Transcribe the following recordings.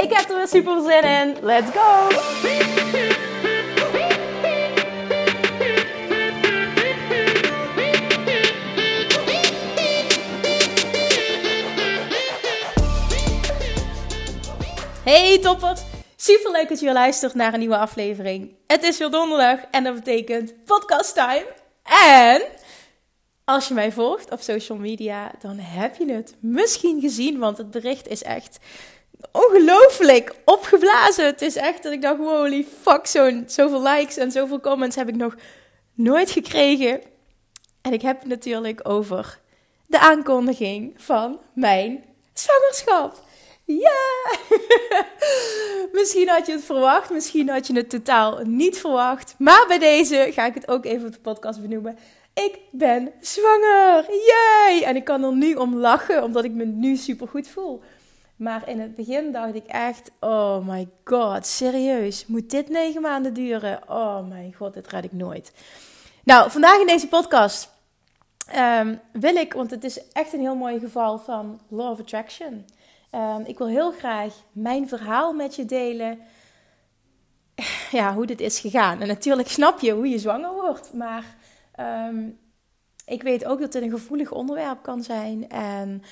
Ik heb er weer super zin in. Let's go! Hey toppers! Super leuk dat je weer luistert naar een nieuwe aflevering. Het is weer donderdag en dat betekent podcast time. En als je mij volgt op social media, dan heb je het misschien gezien, want het bericht is echt ongelooflijk opgeblazen. Het is echt dat ik dacht, holy fuck, zo'n, zoveel likes en zoveel comments heb ik nog nooit gekregen. En ik heb het natuurlijk over de aankondiging van mijn zwangerschap. Ja! misschien had je het verwacht, misschien had je het totaal niet verwacht. Maar bij deze ga ik het ook even op de podcast benoemen. Ik ben zwanger! Yay! En ik kan er nu om lachen, omdat ik me nu super goed voel. Maar in het begin dacht ik echt: oh my god, serieus, moet dit negen maanden duren? Oh mijn god, dit red ik nooit. Nou, vandaag in deze podcast ehm, wil ik, want het is echt een heel mooi geval van Law of Attraction. Um, ik wil heel graag mijn verhaal met je delen. Ja, hoe dit is gegaan. En natuurlijk snap je hoe je zwanger wordt. Maar um, ik weet ook dat het een gevoelig onderwerp kan zijn. En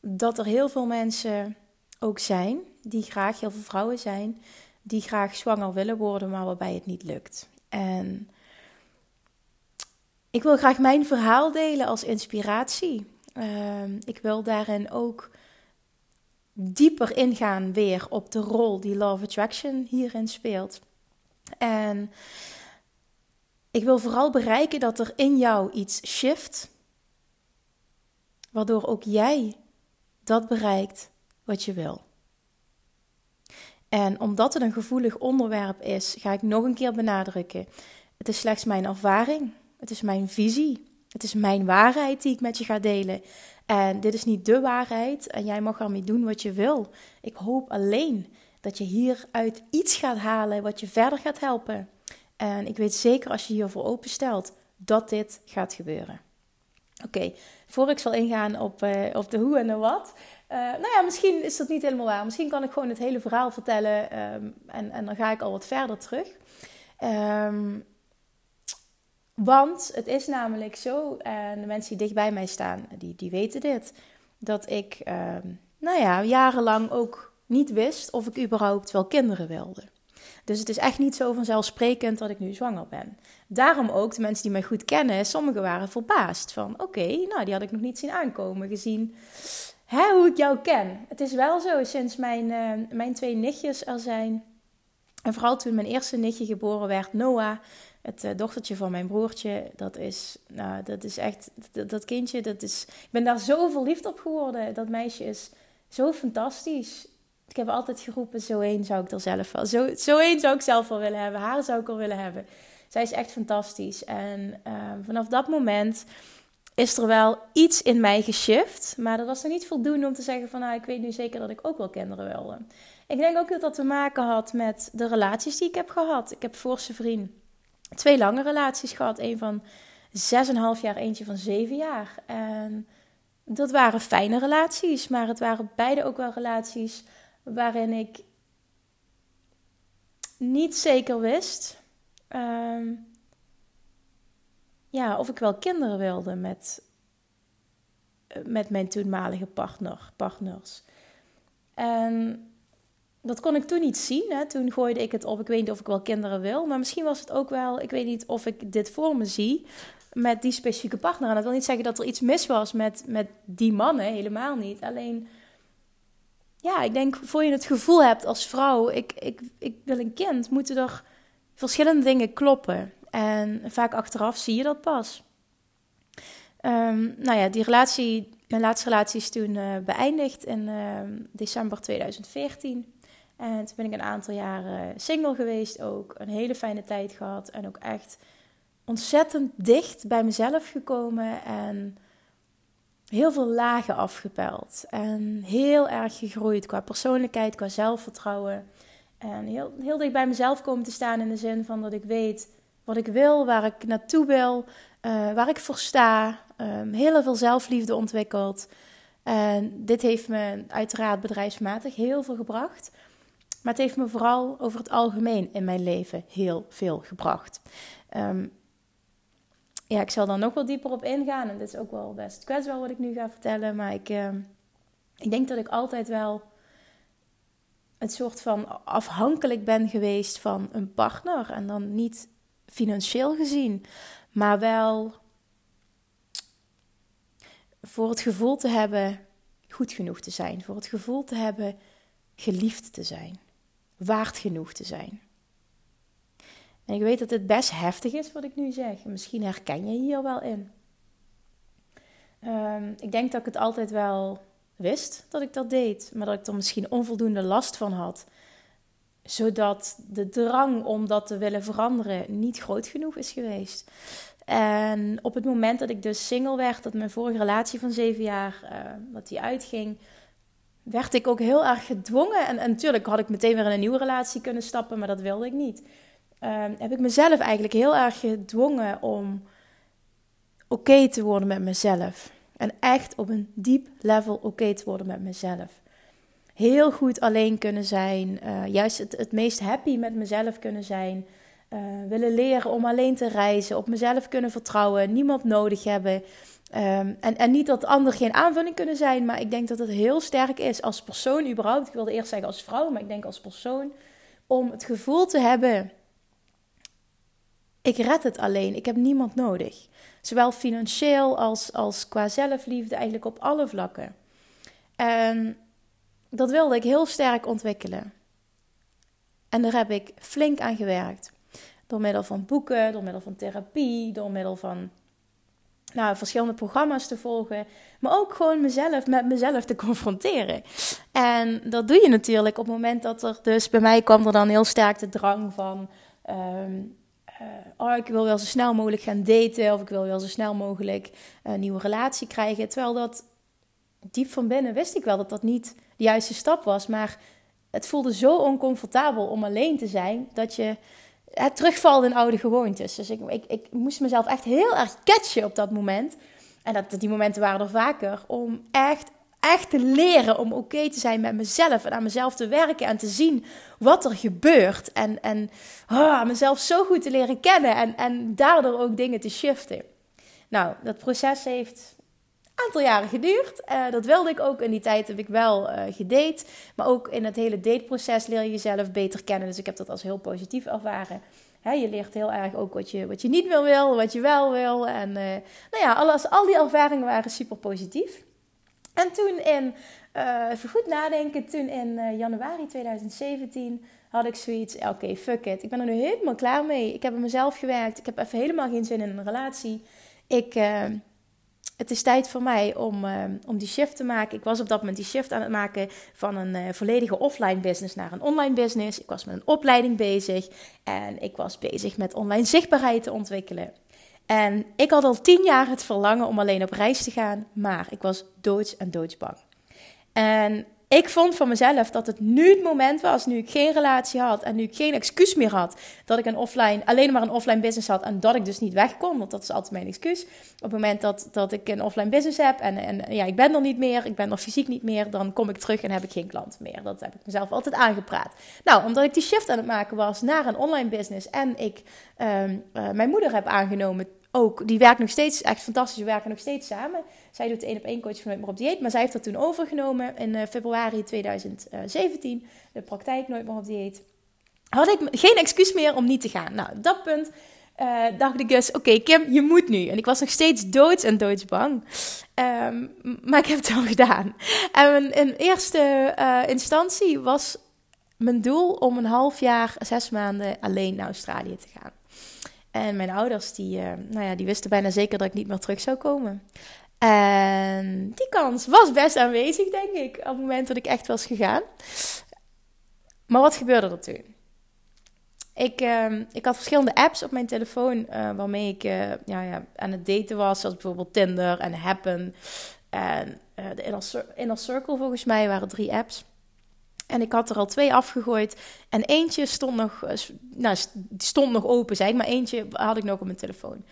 dat er heel veel mensen ook zijn, die graag, heel veel vrouwen zijn, die graag zwanger willen worden, maar waarbij het niet lukt. En ik wil graag mijn verhaal delen als inspiratie. Uh, ik wil daarin ook dieper ingaan weer op de rol die Love Attraction hierin speelt. En ik wil vooral bereiken dat er in jou iets shift, waardoor ook jij dat bereikt wat je wil. En omdat het een gevoelig onderwerp is, ga ik nog een keer benadrukken. Het is slechts mijn ervaring. Het is mijn visie. Het is mijn waarheid die ik met je ga delen. En dit is niet de waarheid en jij mag ermee doen wat je wil. Ik hoop alleen dat je hieruit iets gaat halen wat je verder gaat helpen. En ik weet zeker als je hiervoor openstelt dat dit gaat gebeuren. Oké, voor ik zal ingaan op, uh, op de hoe en de wat. Uh, nou ja, misschien is dat niet helemaal waar. Misschien kan ik gewoon het hele verhaal vertellen um, en, en dan ga ik al wat verder terug. Um, want het is namelijk zo, en de mensen die dicht bij mij staan, die, die weten dit, dat ik, um, nou ja, jarenlang ook niet wist of ik überhaupt wel kinderen wilde. Dus het is echt niet zo vanzelfsprekend dat ik nu zwanger ben. Daarom ook de mensen die mij goed kennen, sommigen waren verbaasd van, oké, nou die had ik nog niet zien aankomen, gezien hè, hoe ik jou ken. Het is wel zo, sinds mijn, uh, mijn twee nichtjes er zijn, en vooral toen mijn eerste nichtje geboren werd, Noah, het uh, dochtertje van mijn broertje, dat is, nou, dat is echt, dat, kindje, dat is, ik ben daar zo verliefd op geworden. Dat meisje is zo fantastisch. Ik heb altijd geroepen, zo één zou ik er zelf wel, zo, zo één zou ik zelf wel willen hebben. Haar zou ik al willen hebben. Zij is echt fantastisch. En uh, vanaf dat moment is er wel iets in mij geshift. Maar dat was nog niet voldoende om te zeggen van, nou, ik weet nu zeker dat ik ook wel kinderen wilde. Ik denk ook dat dat te maken had met de relaties die ik heb gehad. Ik heb voorste vriend twee lange relaties gehad. Een van zes en half jaar, eentje van zeven jaar. En dat waren fijne relaties, maar het waren beide ook wel relaties waarin ik niet zeker wist um, ja, of ik wel kinderen wilde met, met mijn toenmalige partner, partners. En dat kon ik toen niet zien. Hè. Toen gooide ik het op. Ik weet niet of ik wel kinderen wil. Maar misschien was het ook wel. Ik weet niet of ik dit voor me zie. Met die specifieke partner. En dat wil niet zeggen dat er iets mis was met, met die mannen. Helemaal niet. Alleen. Ja, ik denk voor je het gevoel hebt als vrouw. Ik, ik, ik wil een kind. Moeten er verschillende dingen kloppen. En vaak achteraf zie je dat pas. Um, nou ja, die relatie. Mijn laatste relatie is toen uh, beëindigd in uh, december 2014. En toen ben ik een aantal jaren single geweest ook. Een hele fijne tijd gehad. En ook echt ontzettend dicht bij mezelf gekomen. En heel veel lagen afgepeld. En heel erg gegroeid qua persoonlijkheid, qua zelfvertrouwen. En heel, heel dicht bij mezelf komen te staan in de zin van dat ik weet wat ik wil, waar ik naartoe wil, uh, waar ik voor sta. Um, heel veel zelfliefde ontwikkeld. En dit heeft me uiteraard bedrijfsmatig heel veel gebracht. Maar het heeft me vooral over het algemeen in mijn leven heel veel gebracht. Um, ja, ik zal daar nog wel dieper op ingaan. En dit is ook wel best kwetsbaar wat ik nu ga vertellen. Maar ik, uh, ik denk dat ik altijd wel een soort van afhankelijk ben geweest van een partner. En dan niet financieel gezien, maar wel voor het gevoel te hebben goed genoeg te zijn. Voor het gevoel te hebben geliefd te zijn. Waard genoeg te zijn. En ik weet dat het best heftig is wat ik nu zeg. Misschien herken je hier wel in. Um, ik denk dat ik het altijd wel wist dat ik dat deed, maar dat ik er misschien onvoldoende last van had. Zodat de drang om dat te willen veranderen niet groot genoeg is geweest. En op het moment dat ik dus single werd, dat mijn vorige relatie van zeven jaar, uh, dat die uitging, werd ik ook heel erg gedwongen. En, en natuurlijk had ik meteen weer in een nieuwe relatie kunnen stappen, maar dat wilde ik niet. Uh, heb ik mezelf eigenlijk heel erg gedwongen om oké te worden met mezelf. En echt op een diep level oké te worden met mezelf. Heel goed alleen kunnen zijn. Uh, juist het, het meest happy met mezelf kunnen zijn. Uh, willen leren om alleen te reizen. Op mezelf kunnen vertrouwen. Niemand nodig hebben. Um, en, en niet dat anderen geen aanvulling kunnen zijn. Maar ik denk dat het heel sterk is als persoon überhaupt. Ik wilde eerst zeggen als vrouw. Maar ik denk als persoon. Om het gevoel te hebben ik red het alleen. Ik heb niemand nodig. Zowel financieel als, als qua zelfliefde, eigenlijk op alle vlakken. En dat wilde ik heel sterk ontwikkelen. En daar heb ik flink aan gewerkt. Door middel van boeken, door middel van therapie, door middel van nou, verschillende programma's te volgen. Maar ook gewoon mezelf met mezelf te confronteren. En dat doe je natuurlijk op het moment dat er dus bij mij kwam er dan heel sterk de drang van. Ehm, uh, oh, ik wil wel zo snel mogelijk gaan daten of ik wil wel zo snel mogelijk een nieuwe relatie krijgen. Terwijl dat diep van binnen wist ik wel dat dat niet de juiste stap was. Maar het voelde zo oncomfortabel om alleen te zijn dat je het terugvalt in oude gewoontes. Dus ik, ik, ik moest mezelf echt heel erg catchen op dat moment. En dat, die momenten waren er vaker om echt echt te leren om oké te zijn met mezelf en aan mezelf te werken en te zien wat er gebeurt. En, en oh, mezelf zo goed te leren kennen en, en daardoor ook dingen te shiften. Nou, dat proces heeft aantal jaren geduurd. Uh, dat wilde ik ook. In die tijd heb ik wel uh, gedate. Maar ook in het hele dateproces leer je jezelf beter kennen. Dus ik heb dat als heel positief ervaren. je leert heel erg ook wat je, wat je niet meer wil, wat je wel wil. En uh, nou ja, alles, al die ervaringen waren super positief. En toen in, even goed nadenken, toen in januari 2017 had ik zoiets, oké, fuck it. Ik ben er nu helemaal klaar mee. Ik heb aan mezelf gewerkt. Ik heb even helemaal geen zin in een relatie. Ik, het is tijd voor mij om, om die shift te maken. Ik was op dat moment die shift aan het maken van een volledige offline business naar een online business. Ik was met een opleiding bezig en ik was bezig met online zichtbaarheid te ontwikkelen. En ik had al tien jaar het verlangen om alleen op reis te gaan, maar ik was doods en doodsbang. En ik vond van mezelf dat het nu het moment was, nu ik geen relatie had en nu ik geen excuus meer had, dat ik een offline, alleen maar een offline business had en dat ik dus niet weg kon, want dat is altijd mijn excuus. Op het moment dat, dat ik een offline business heb en, en ja, ik ben er niet meer, ik ben er fysiek niet meer, dan kom ik terug en heb ik geen klant meer. Dat heb ik mezelf altijd aangepraat. Nou, omdat ik die shift aan het maken was naar een online business en ik uh, uh, mijn moeder heb aangenomen ook, die werkt nog steeds, echt fantastisch, we werken nog steeds samen. Zij doet één op één coach van Nooit meer op dieet, maar zij heeft dat toen overgenomen in uh, februari 2017, de praktijk Nooit meer op dieet. Had ik geen excuus meer om niet te gaan. Nou, dat punt uh, dacht ik dus, oké Kim, je moet nu. En ik was nog steeds doods en doodsbang. Um, maar ik heb het wel gedaan. En in eerste instantie was mijn doel om een half jaar, zes maanden alleen naar Australië te gaan. En mijn ouders, die, uh, nou ja, die wisten bijna zeker dat ik niet meer terug zou komen. En die kans was best aanwezig, denk ik, op het moment dat ik echt was gegaan. Maar wat gebeurde er toen? Ik, ehm, ik had verschillende apps op mijn telefoon uh, waarmee ik uh, ja, ja, aan het daten was. Zoals bijvoorbeeld Tinder en Happen. En de Inner, Inner Circle volgens mij waren drie apps. En ik had er al twee afgegooid. En eentje stond nog, nou, stond nog open, zeg maar. Eentje had ik nog op mijn telefoon.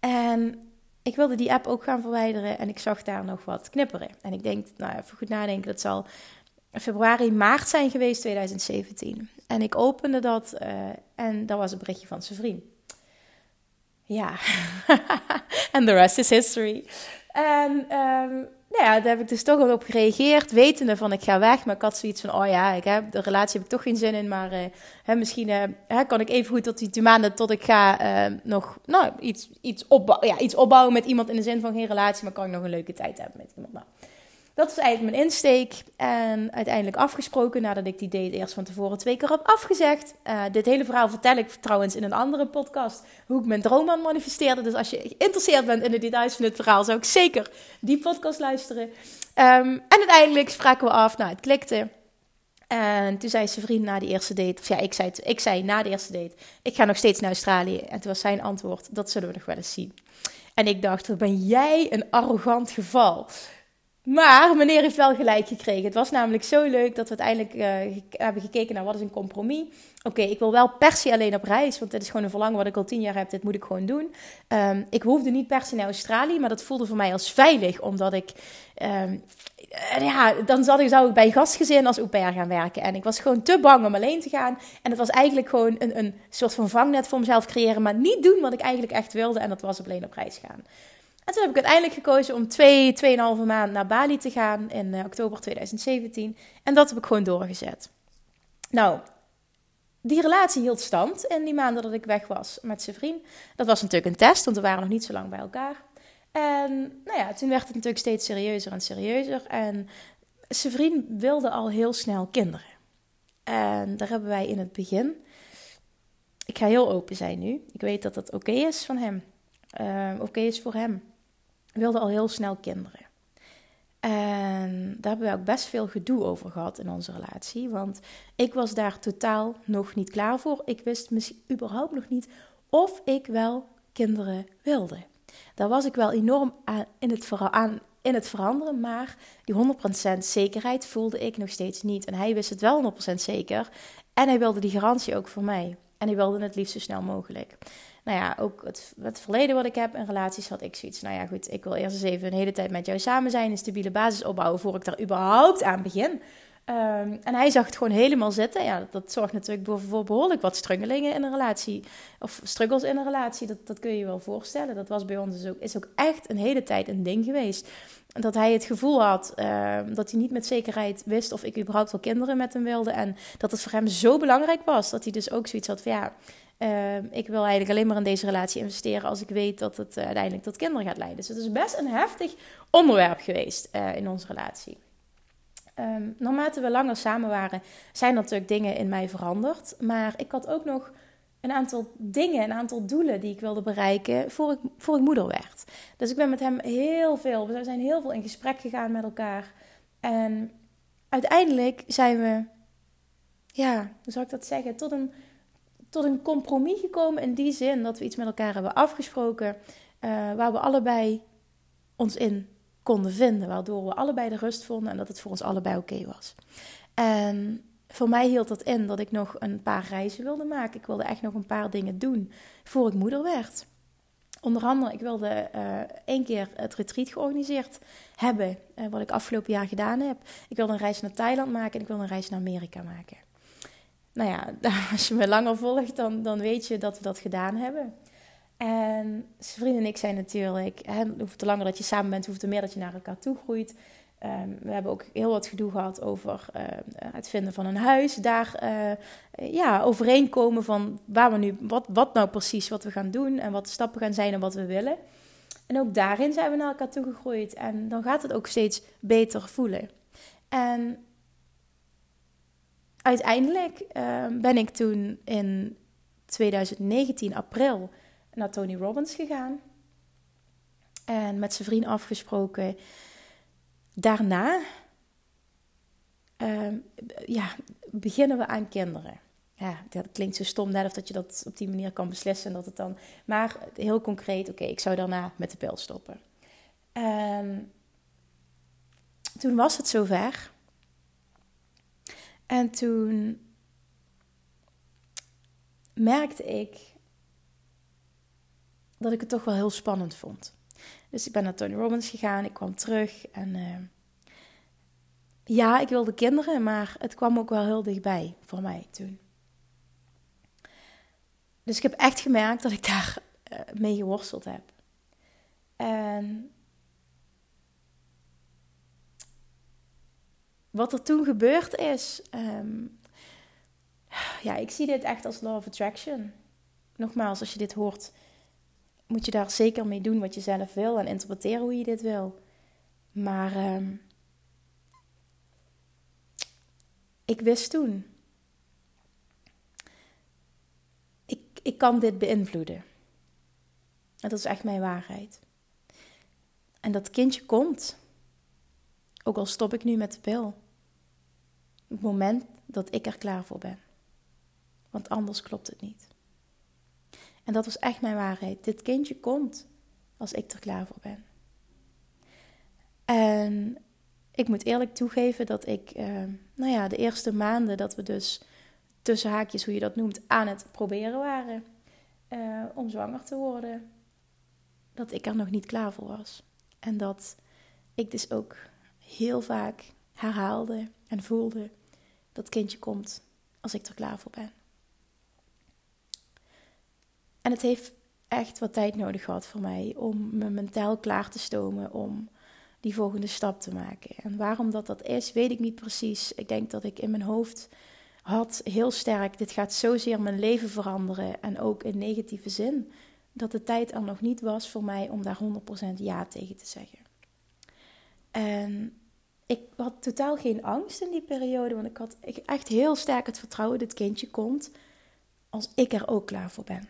En ik wilde die app ook gaan verwijderen. En ik zag daar nog wat knipperen. En ik denk, nou even goed nadenken. Dat zal februari, maart zijn geweest 2017. En ik opende dat uh, en dat was een berichtje van zijn vriend. Ja, en the rest is history. En um, nou ja, daar heb ik dus toch wel op gereageerd, wetende van ik ga weg. Maar ik had zoiets van, oh ja, ik heb, de relatie heb ik toch geen zin in. Maar uh, hè, misschien uh, kan ik even goed tot die twee maanden tot ik ga uh, nog nou, iets, iets, ja, iets opbouwen met iemand in de zin van geen relatie. Maar kan ik nog een leuke tijd hebben met iemand. Nou, dat is eigenlijk mijn insteek. En uiteindelijk afgesproken, nadat ik die date eerst van tevoren twee keer heb afgezegd. Uh, dit hele verhaal vertel ik trouwens in een andere podcast, hoe ik mijn droom aan manifesteerde. Dus als je geïnteresseerd bent in de details van dit verhaal, zou ik zeker die podcast luisteren. Um, en uiteindelijk spraken we af, nou het klikte. En toen zei zijn vriend na die eerste date, of ja, ik zei, ik zei na de eerste date, ik ga nog steeds naar Australië. En toen was zijn antwoord, dat zullen we nog wel eens zien. En ik dacht, wat ben jij een arrogant geval. Maar meneer heeft wel gelijk gekregen. Het was namelijk zo leuk dat we uiteindelijk uh, hebben gekeken naar wat is een compromis. Oké, ik wil wel per se alleen op reis, want dit is gewoon een verlangen wat ik al tien jaar heb. Dit moet ik gewoon doen. Um, ik hoefde niet per se naar Australië, maar dat voelde voor mij als veilig, omdat ik... Um, ja, dan ik, zou ik bij gastgezin als au pair gaan werken. En ik was gewoon te bang om alleen te gaan. En het was eigenlijk gewoon een, een soort van vangnet voor mezelf creëren, maar niet doen wat ik eigenlijk echt wilde. En dat was alleen op reis gaan. En toen heb ik uiteindelijk gekozen om twee, tweeënhalve maand naar Bali te gaan in uh, oktober 2017. En dat heb ik gewoon doorgezet. Nou, die relatie hield stand in die maanden dat ik weg was met zijn vriend. Dat was natuurlijk een test, want we waren nog niet zo lang bij elkaar. En nou ja, toen werd het natuurlijk steeds serieuzer en serieuzer. En zijn vriend wilde al heel snel kinderen. En daar hebben wij in het begin. Ik ga heel open zijn nu. Ik weet dat dat oké is van hem. Uh, oké is voor hem wilde al heel snel kinderen. En daar hebben we ook best veel gedoe over gehad in onze relatie. Want ik was daar totaal nog niet klaar voor. Ik wist misschien überhaupt nog niet of ik wel kinderen wilde. Daar was ik wel enorm aan, in, het aan, in het veranderen. Maar die 100% zekerheid voelde ik nog steeds niet. En hij wist het wel 100% zeker. En hij wilde die garantie ook voor mij. En hij wilde het liefst zo snel mogelijk nou ja, ook het, verleden wat ik heb in relaties had ik zoiets. Nou ja, goed, ik wil eerst eens even een hele tijd met jou samen zijn, een stabiele basis opbouwen voor ik daar überhaupt aan begin. Ehm, en hij zag het gewoon helemaal zitten. Ja, dat, zorgt natuurlijk voor behoorlijk wat strungelingen in een relatie. Of struggles in een relatie, dat, dat kun je je wel voorstellen. Dat was bij ons dus ook, is ook echt een hele tijd een ding geweest. Dat hij het gevoel had ehm, dat hij niet met zekerheid wist of ik überhaupt wel kinderen met hem wilde. En dat het voor hem zo belangrijk was dat hij dus ook zoiets had van ja Ehm, ik wil eigenlijk alleen maar in deze relatie investeren als ik weet dat het uh, uiteindelijk tot kinderen gaat leiden. Dus het is best een heftig onderwerp geweest uh, in onze relatie. Um, naarmate we langer samen waren, zijn natuurlijk dingen in mij veranderd. Maar ik had ook nog een aantal dingen, een aantal doelen die ik wilde bereiken voor ik, voor ik moeder werd. Dus ik ben met hem heel veel, we zijn heel veel in gesprek gegaan met elkaar. En uiteindelijk zijn we, ja, hoe zou ik dat zeggen, tot een tot een compromis gekomen in die zin dat we iets met elkaar hebben afgesproken uh, waar we allebei ons in konden vinden, waardoor we allebei de rust vonden en dat het voor ons allebei oké was. En voor mij hield dat in dat ik nog een paar reizen wilde maken. Ik wilde echt nog een paar dingen doen voor ik moeder werd. Onder andere, ik wilde uh, één keer het retreat georganiseerd hebben, uh, wat ik afgelopen jaar gedaan heb. Ik wilde een reis naar Thailand maken en ik wilde een reis naar Amerika maken nou ja, als je me langer volgt, dan, dan weet je dat we dat gedaan hebben. En zijn vriend en ik zijn natuurlijk, hè, hoe te langer dat je samen bent, hoeveel te meer dat je naar elkaar toe groeit. Um, we hebben ook heel wat gedoe gehad over uh, het vinden van een huis. Daar uh, ja, overeenkomen van waar we nu, wat, wat nou precies wat we gaan doen en wat de stappen gaan zijn en wat we willen. En ook daarin zijn we naar elkaar toe gegroeid. En dan gaat het ook steeds beter voelen. En uiteindelijk ehm, ben ik toen in 2019 april naar Tony Robbins gegaan. En met zijn vriend afgesproken. Daarna ehm, ja, beginnen we aan kinderen. Ja, dat klinkt zo stom, net of dat je dat op die manier kan beslissen. Dat het dan, maar heel concreet, oké, ik zou daarna met de pil stoppen. En toen was het zover. En toen merkte ik dat ik het toch wel heel spannend vond. Dus ik ben naar Tony Robbins gegaan, ik kwam terug en uh, ja, ik wilde kinderen, maar het kwam ook wel heel dichtbij voor mij toen. Dus ik heb echt gemerkt dat ik daar uh, mee geworsteld heb. En wat er toen gebeurd is, um, ja, ik zie dit echt als law of attraction. Nogmaals, als je dit hoort, moet je daar zeker mee doen wat je zelf wil en interpreteren hoe je dit wil. Maar um, ik wist toen, ik, ik kan dit beïnvloeden. En dat is echt mijn waarheid. En dat kindje komt, ook al stop ik nu met de pil, het moment dat ik er klaar voor ben. Want anders klopt het niet. En dat was echt mijn waarheid. Dit kindje komt als ik er klaar voor ben. En ik moet eerlijk toegeven dat ik, uh, nou ja, de eerste maanden dat we dus tussen haakjes, hoe je dat noemt, aan het proberen waren uh, om zwanger te worden, dat ik er nog niet klaar voor was. En dat ik dus ook heel vaak herhaalde en voelde: dat kindje komt als ik er klaar voor ben. En het heeft echt wat tijd nodig gehad voor mij om me mentaal klaar te stomen om die volgende stap te maken. En waarom dat dat is, weet ik niet precies. Ik denk dat ik in mijn hoofd had heel sterk, dit gaat zozeer mijn leven veranderen en ook in negatieve zin, dat de tijd er nog niet was voor mij om daar 100% ja tegen te zeggen. En ik had totaal geen angst in die periode, want ik had echt heel sterk het vertrouwen, dit kindje komt als ik er ook klaar voor ben.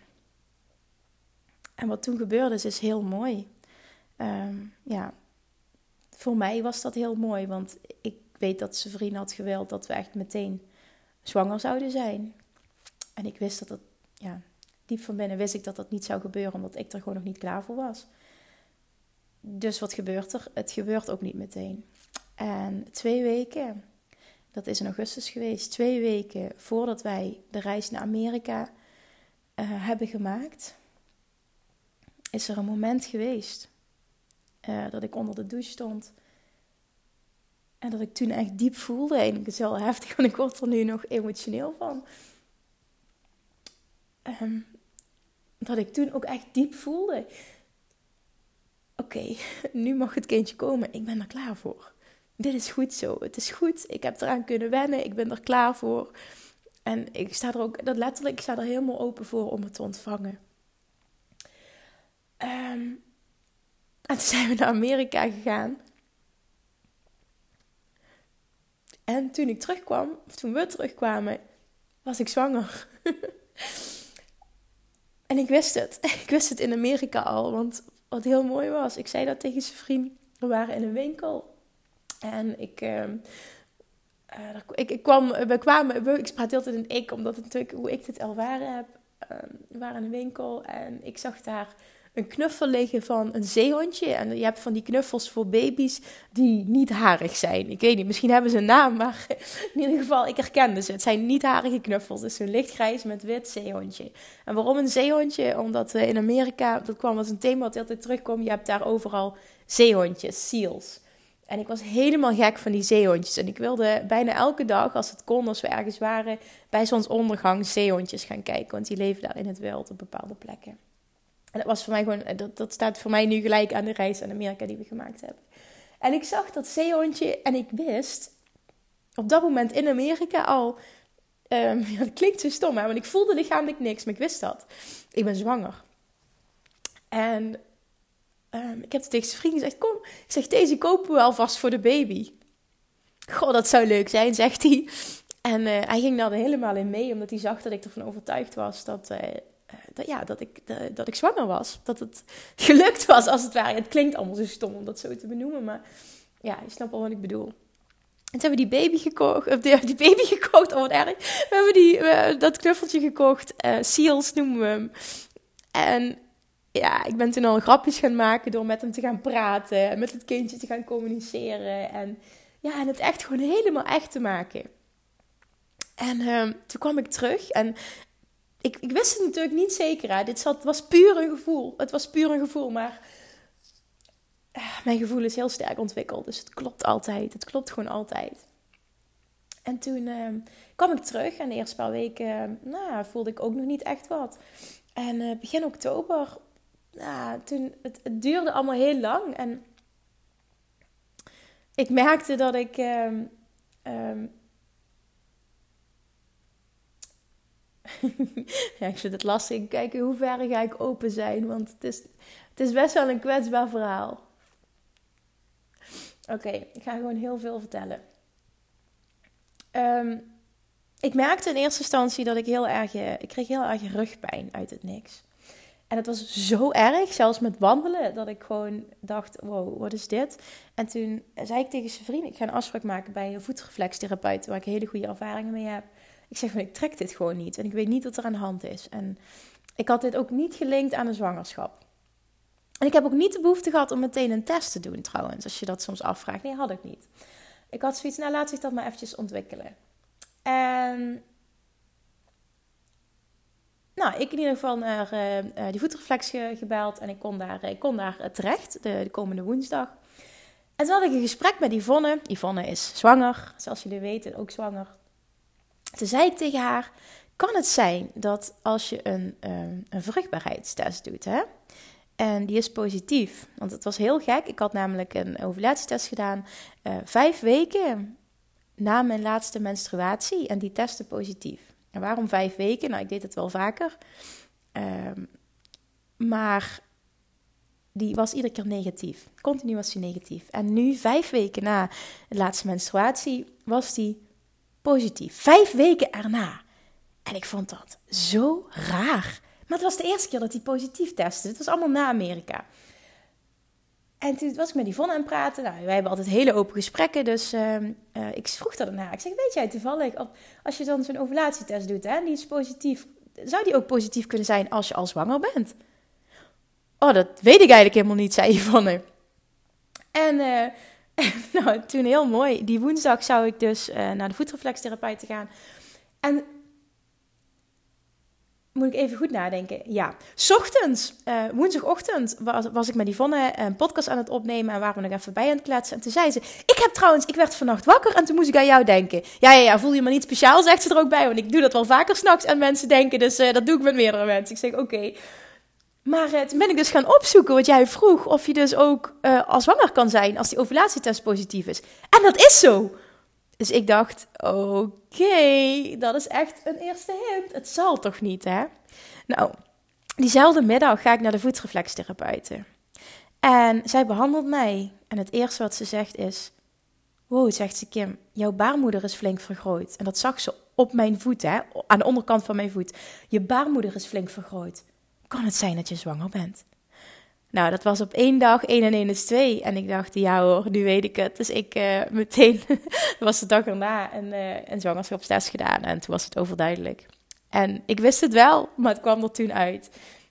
En wat toen gebeurde is, heel mooi. Ehm, ja, voor mij was dat heel mooi, want ik weet dat zijn vriend had gewild dat we echt meteen zwanger zouden zijn. En ik wist dat het, ja, diep van binnen wist ik dat dat niet zou gebeuren, omdat ik er gewoon nog niet klaar voor was. Dus wat gebeurt er? Het gebeurt ook niet meteen. En twee weken, dat is in augustus geweest, twee weken voordat wij de reis naar Amerika uh, hebben gemaakt, is er een moment geweest uh, dat ik onder de douche stond. En dat ik toen echt diep voelde. En het is wel heftig, want ik word er nu nog emotioneel van. Um, dat ik toen ook echt diep voelde. Oké, nu mag het kindje komen. Ik ben er klaar voor. Dit is goed zo. Het is goed. Ik heb eraan kunnen wennen. Ik ben er klaar voor. En ik sta er ook, dat letterlijk, ik sta er helemaal open voor om het te ontvangen. Um, en toen zijn we naar Amerika gegaan. En toen ik terugkwam, of toen we terugkwamen, was ik zwanger. en ik wist het. Ik wist het in Amerika al. Want wat heel mooi was, ik zei dat tegen zijn vriend. We waren in een winkel. En ik, uh, uh, ik, ik kwam, we kwamen, ik praat altijd in ik, omdat het natuurlijk hoe ik dit ervaren heb. Uh, we waren in een winkel en ik zag daar een knuffel liggen van een zeehondje. En je hebt van die knuffels voor baby's die niet harig zijn. Ik weet niet, misschien hebben ze een naam, maar in ieder geval, ik herkende ze. Het zijn niet harige knuffels. Het is een lichtgrijs met wit zeehondje. En waarom een zeehondje? Omdat in Amerika, dat kwam als een thema wat altijd terugkwam, je hebt daar overal zeehondjes, seals. En ik was helemaal gek van die zeehondjes. En ik wilde bijna elke dag, als het kon, als we ergens waren, bij zonsondergang zeehondjes gaan kijken. Want die leven daar in het wild op bepaalde plekken. En dat was voor mij gewoon, dat, dat staat voor mij nu gelijk aan de reis naar Amerika die we gemaakt hebben. En ik zag dat zeehondje en ik wist op dat moment in Amerika al. Um, ja, dat klinkt zo stom, hè, want ik voelde lichamelijk niks, maar ik wist dat. Ik ben zwanger. En um, ik heb tegen zijn vriend gezegd: Kom, ik zeg, deze kopen we alvast voor de baby. Goh, dat zou leuk zijn, zegt hij. En uh, hij ging daar helemaal in mee, omdat hij zag dat ik ervan overtuigd was dat, uh, eh, ja, dat, ik, dat ik zwanger was. Dat het gelukt was, als het ware. Het klinkt allemaal zo stom om dat zo te benoemen, maar ja, je snapt wel wat ik bedoel. En toen hebben we die baby gekocht, of die, baby gekocht, oh wat erg. We hebben die, dat knuffeltje gekocht, Seals noemen we hem. En ja, ik ben toen al grapjes gaan maken door met hem te gaan praten. En met het kindje te gaan communiceren. En ja, en het echt gewoon helemaal echt te maken. En uh, toen kwam ik terug en ik, ik wist het natuurlijk niet zeker. Hè. Dit zat, was puur een gevoel. Het was puur een gevoel, maar uh, mijn gevoel is heel sterk ontwikkeld. Dus het klopt altijd. Het klopt gewoon altijd. En toen uh, kwam ik terug en de eerste paar weken nou, voelde ik ook nog niet echt wat. En uh, begin oktober, nou, toen, het, duurde allemaal heel lang. En ik merkte dat ik um, um, ja, ik vind het lastig. Kijken hoe ver ga ik open zijn. Want het is, het is best wel een kwetsbaar verhaal. Oké, ik ga gewoon heel veel vertellen. Um, ik merkte in eerste instantie dat ik heel erg... Eh, ik kreeg heel erg rugpijn uit het niks. En het was zo erg, zelfs met wandelen, dat ik gewoon dacht: wow, wat is dit? En toen zei ik tegen zijn vriend: ik ga een afspraak maken bij een voetreflextherapeut, waar ik hele goede ervaringen mee heb. Ik zeg van, ik trek dit gewoon niet. En ik weet niet wat er aan de hand is. En ik had dit ook niet gelinkt aan een zwangerschap. En ik heb ook niet de behoefte gehad om meteen een test te doen trouwens. Als je dat soms afvraagt. Nee, had ik niet. Ik had zoiets, nou laat zich dat maar eventjes ontwikkelen. En... Nou, ik in ieder geval naar uh, die voetreflex gebeld. En ik kon daar, ik kon daar terecht de, de komende woensdag. En toen had ik een gesprek met Yvonne. Yvonne is zwanger, zoals jullie weten, ook zwanger. Toen zei ik tegen haar: Kan het zijn dat als je een, een vruchtbaarheidstest doet, hè, en die is positief? Want het was heel gek. Ik had namelijk een ovulatietest gedaan vijf weken na mijn laatste menstruatie en die testte positief. En waarom vijf weken? Nou, ik deed het wel vaker. Um, maar die was iedere keer negatief. Continu was die negatief. En nu, vijf weken na de laatste menstruatie, was die positief. Vijf weken erna. En ik vond dat zo raar. Maar het was de eerste keer dat hij positief testte. Het was allemaal na Amerika. En toen was ik met Yvonne aan het praten. Nou, wij hebben altijd hele open gesprekken. Dus uh, uh, ik vroeg dat ernaar. Ik zeg, weet jij toevallig, als je dan zo'n ovulatietest doet, hè, die is positief. Zou die ook positief kunnen zijn als je al zwanger bent? Oh, dat weet ik eigenlijk helemaal niet, zei Yvonne. En uh, nou, toen heel mooi. Die woensdag zou ik dus uh, naar de voetreflextherapeut gaan. En ik even goed nadenken. Ja, ochtends, uh, woensdagochtend, was, was ik met Yvonne een podcast aan het opnemen en waren we nog even bij aan het kletsen. En toen zei ze, ik heb trouwens, ik werd vannacht wakker en toen moest ik aan jou denken. Ja, ja, ja, voel je me niet speciaal, zegt ze er ook bij, want ik doe dat wel vaker s'nachts aan mensen denken. Dus uh, dat doe ik met meerdere mensen. Ik zeg, oké. Maar uh, toen ben ik dus gaan opzoeken wat jij vroeg. Of je dus ook als zwanger kan zijn als die ovulatietest positief is. En dat is zo. Dus ik dacht, oké, dat is echt een eerste hint. Het zal toch niet, hè? Nou, diezelfde middag ga ik naar de voetreflextherapeute. En zij behandelt mij. En het eerste wat ze zegt is... Wow, zegt ze Kim, jouw baarmoeder is flink vergroot. En dat zag ze op mijn voet, hè? Aan de onderkant van mijn voet. Je baarmoeder is flink vergroot kan het zijn dat je zwanger bent? Nou, dat was op één dag, één en één is twee. En ik dacht, ja hoor, nu weet ik het. Dus ik uh, meteen, was de dag erna, een, uh, een zwangerschapstest gedaan. En toen was het overduidelijk. En ik wist het wel, maar het kwam er toen uit.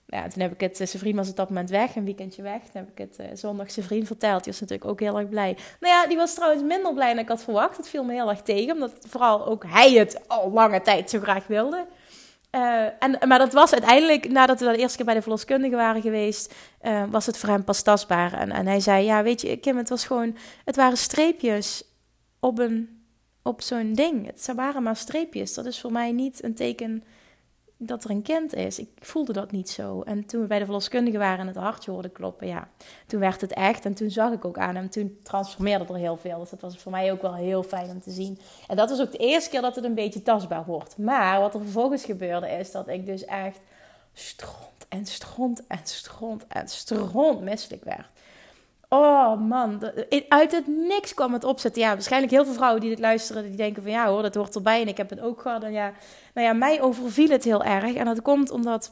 Ja, toen heb ik het, eh, zijn was op dat moment weg, een weekendje weg. Toen heb ik het uh, zondag vriend verteld. Die was natuurlijk ook heel erg blij. Nou ja, die was trouwens minder blij dan ik had verwacht. Het viel me heel erg tegen, omdat vooral ook hij het al lange tijd zo graag wilde. Uh, en, maar dat was uiteindelijk, nadat we de eerste keer bij de verloskundige waren geweest, was het voor hem pas tastbaar. En, en hij zei, ja, weet je, Kim, het was gewoon, het waren streepjes op, een, op zo'n ding. Het waren maar streepjes. Dat is voor mij niet een teken dat er een kind is. Ik voelde dat niet zo. En toen we bij de verloskundige waren en het hartje hoorde kloppen, ja, toen werd het echt. En toen zag ik ook aan hem, toen transformeerde er heel veel. Dus dat was voor mij ook wel heel fijn om te zien. En dat was ook de eerste keer dat het een beetje tastbaar wordt. Maar wat er vervolgens gebeurde is dat ik dus echt stront en stront en stront en stront misselijk werd. Oh man, uit het niks kwam het opzetten. Ja, waarschijnlijk heel veel vrouwen die dit luisteren, die denken van ja hoor, dat hoort erbij en ik heb het ook gehad. En ja, nou ja, mij overviel het heel erg. En dat komt omdat